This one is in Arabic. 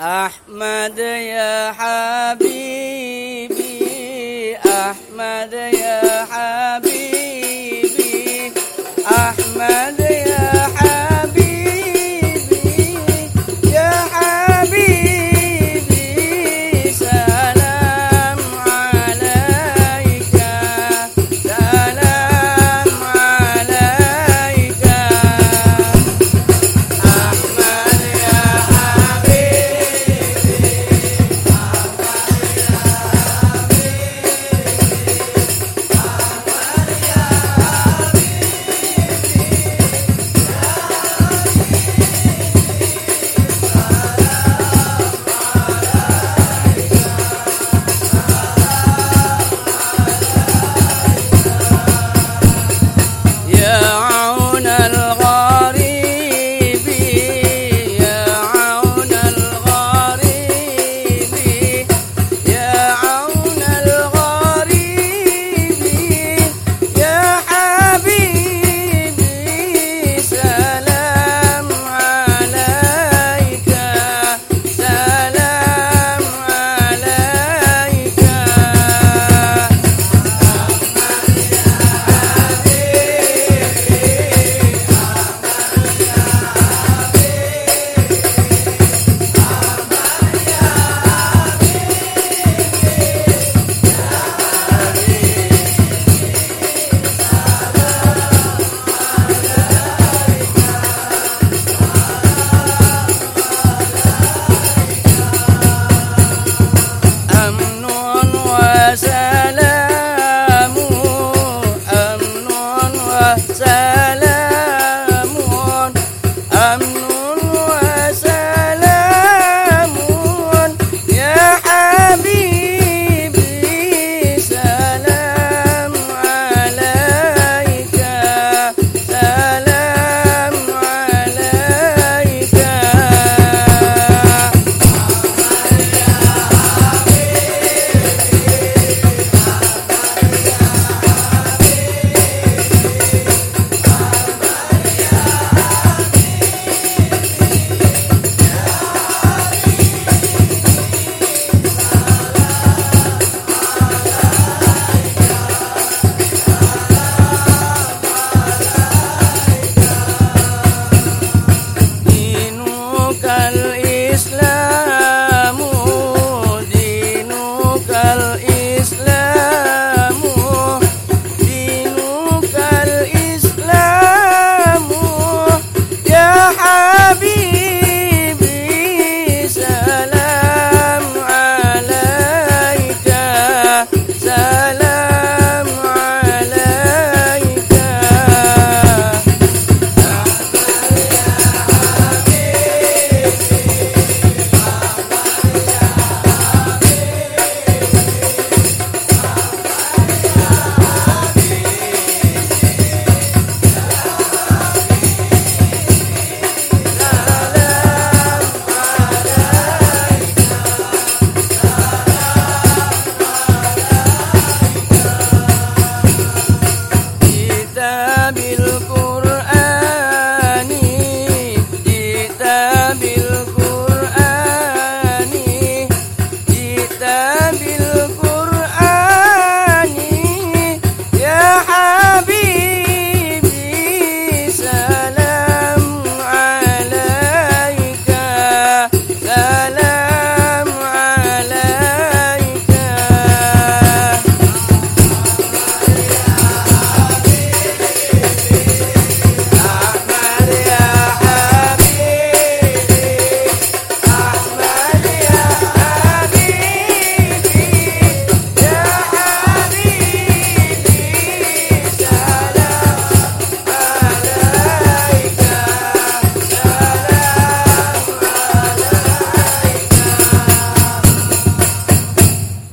أحمد يا حبيبي أحمد